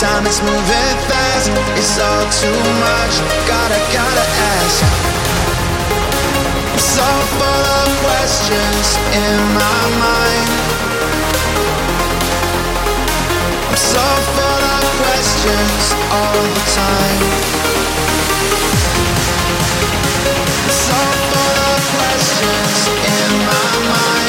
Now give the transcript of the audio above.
Time is moving fast, it's all too much. Gotta, gotta ask. It's all full of questions in my mind. I'm so full of questions all the time. It's all full of questions in my mind.